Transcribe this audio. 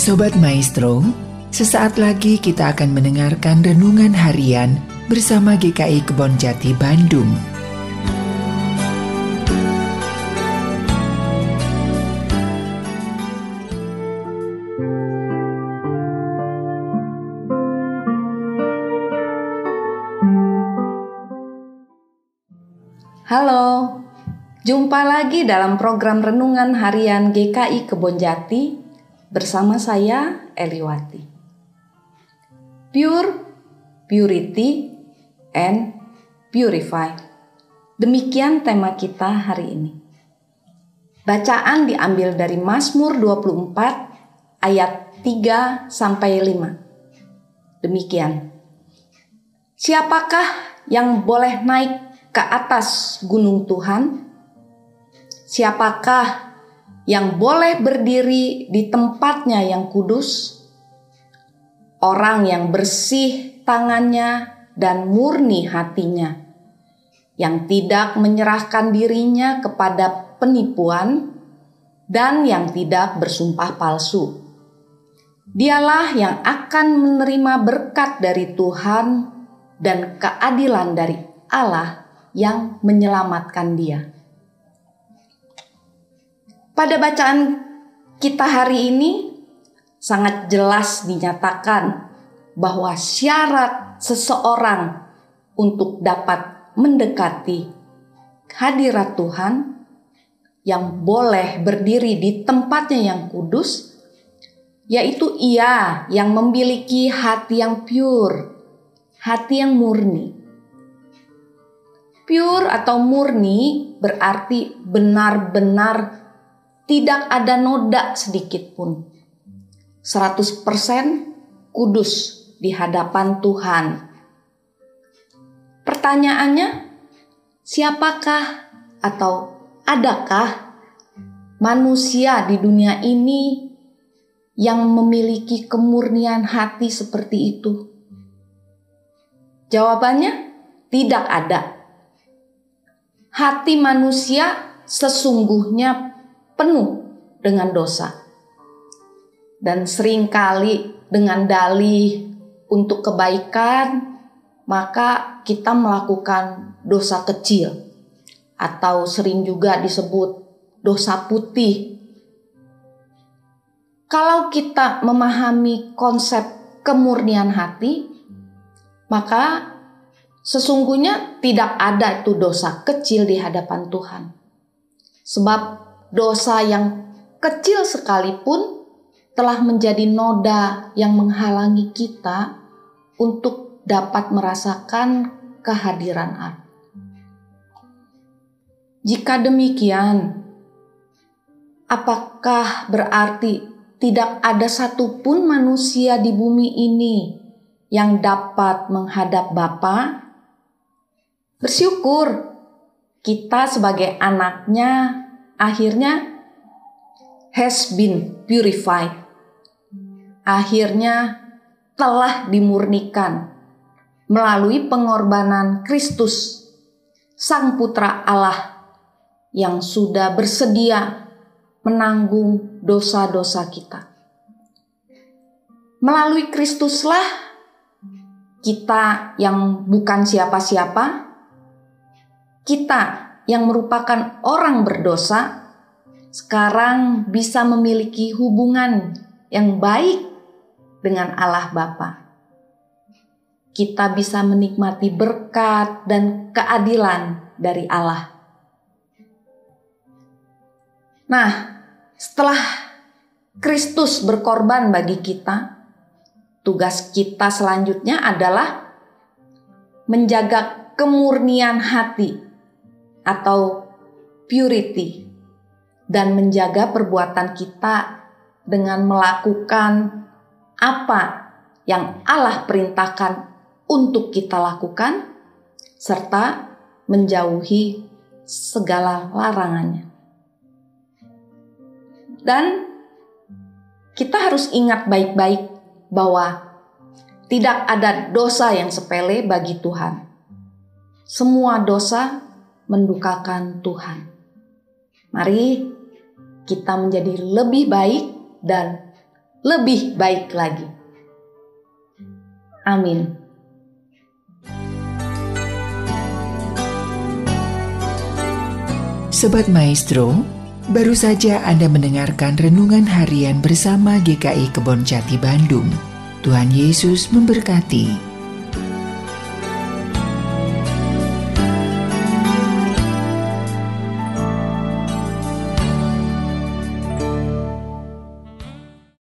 Sobat Maestro, sesaat lagi kita akan mendengarkan renungan harian bersama GKI Kebon Jati Bandung. Halo, jumpa lagi dalam program Renungan Harian GKI Kebon Jati bersama saya Eliwati. Pure, purity, and purify. Demikian tema kita hari ini. Bacaan diambil dari Mazmur 24 ayat 3 sampai 5. Demikian. Siapakah yang boleh naik ke atas gunung Tuhan? Siapakah yang boleh berdiri di tempatnya yang kudus? Orang yang bersih tangannya dan murni hatinya, yang tidak menyerahkan dirinya kepada penipuan dan yang tidak bersumpah palsu. Dialah yang akan menerima berkat dari Tuhan dan keadilan dari Allah yang menyelamatkan dia. Pada bacaan kita hari ini sangat jelas dinyatakan bahwa syarat seseorang untuk dapat mendekati hadirat Tuhan yang boleh berdiri di tempatnya yang kudus yaitu ia yang memiliki hati yang pure, hati yang murni. Pure atau murni berarti benar-benar tidak ada noda sedikit pun. 100% kudus di hadapan Tuhan. Pertanyaannya, siapakah atau adakah manusia di dunia ini yang memiliki kemurnian hati seperti itu? Jawabannya, tidak ada hati manusia sesungguhnya penuh dengan dosa. Dan sering kali dengan dalih untuk kebaikan, maka kita melakukan dosa kecil atau sering juga disebut dosa putih. Kalau kita memahami konsep kemurnian hati, maka Sesungguhnya tidak ada itu dosa kecil di hadapan Tuhan. Sebab dosa yang kecil sekalipun telah menjadi noda yang menghalangi kita untuk dapat merasakan kehadiran Allah. Jika demikian, apakah berarti tidak ada satupun manusia di bumi ini yang dapat menghadap Bapa bersyukur kita sebagai anaknya akhirnya has been purified. Akhirnya telah dimurnikan melalui pengorbanan Kristus, Sang Putra Allah yang sudah bersedia menanggung dosa-dosa kita. Melalui Kristuslah kita yang bukan siapa-siapa kita yang merupakan orang berdosa sekarang bisa memiliki hubungan yang baik dengan Allah Bapa. Kita bisa menikmati berkat dan keadilan dari Allah. Nah, setelah Kristus berkorban bagi kita, tugas kita selanjutnya adalah menjaga kemurnian hati atau purity dan menjaga perbuatan kita dengan melakukan apa yang Allah perintahkan untuk kita lakukan serta menjauhi segala larangannya. Dan kita harus ingat baik-baik bahwa tidak ada dosa yang sepele bagi Tuhan. Semua dosa mendukakan Tuhan. Mari kita menjadi lebih baik dan lebih baik lagi. Amin. Sobat Maestro, baru saja Anda mendengarkan renungan harian bersama GKI Kebon Jati Bandung. Tuhan Yesus memberkati.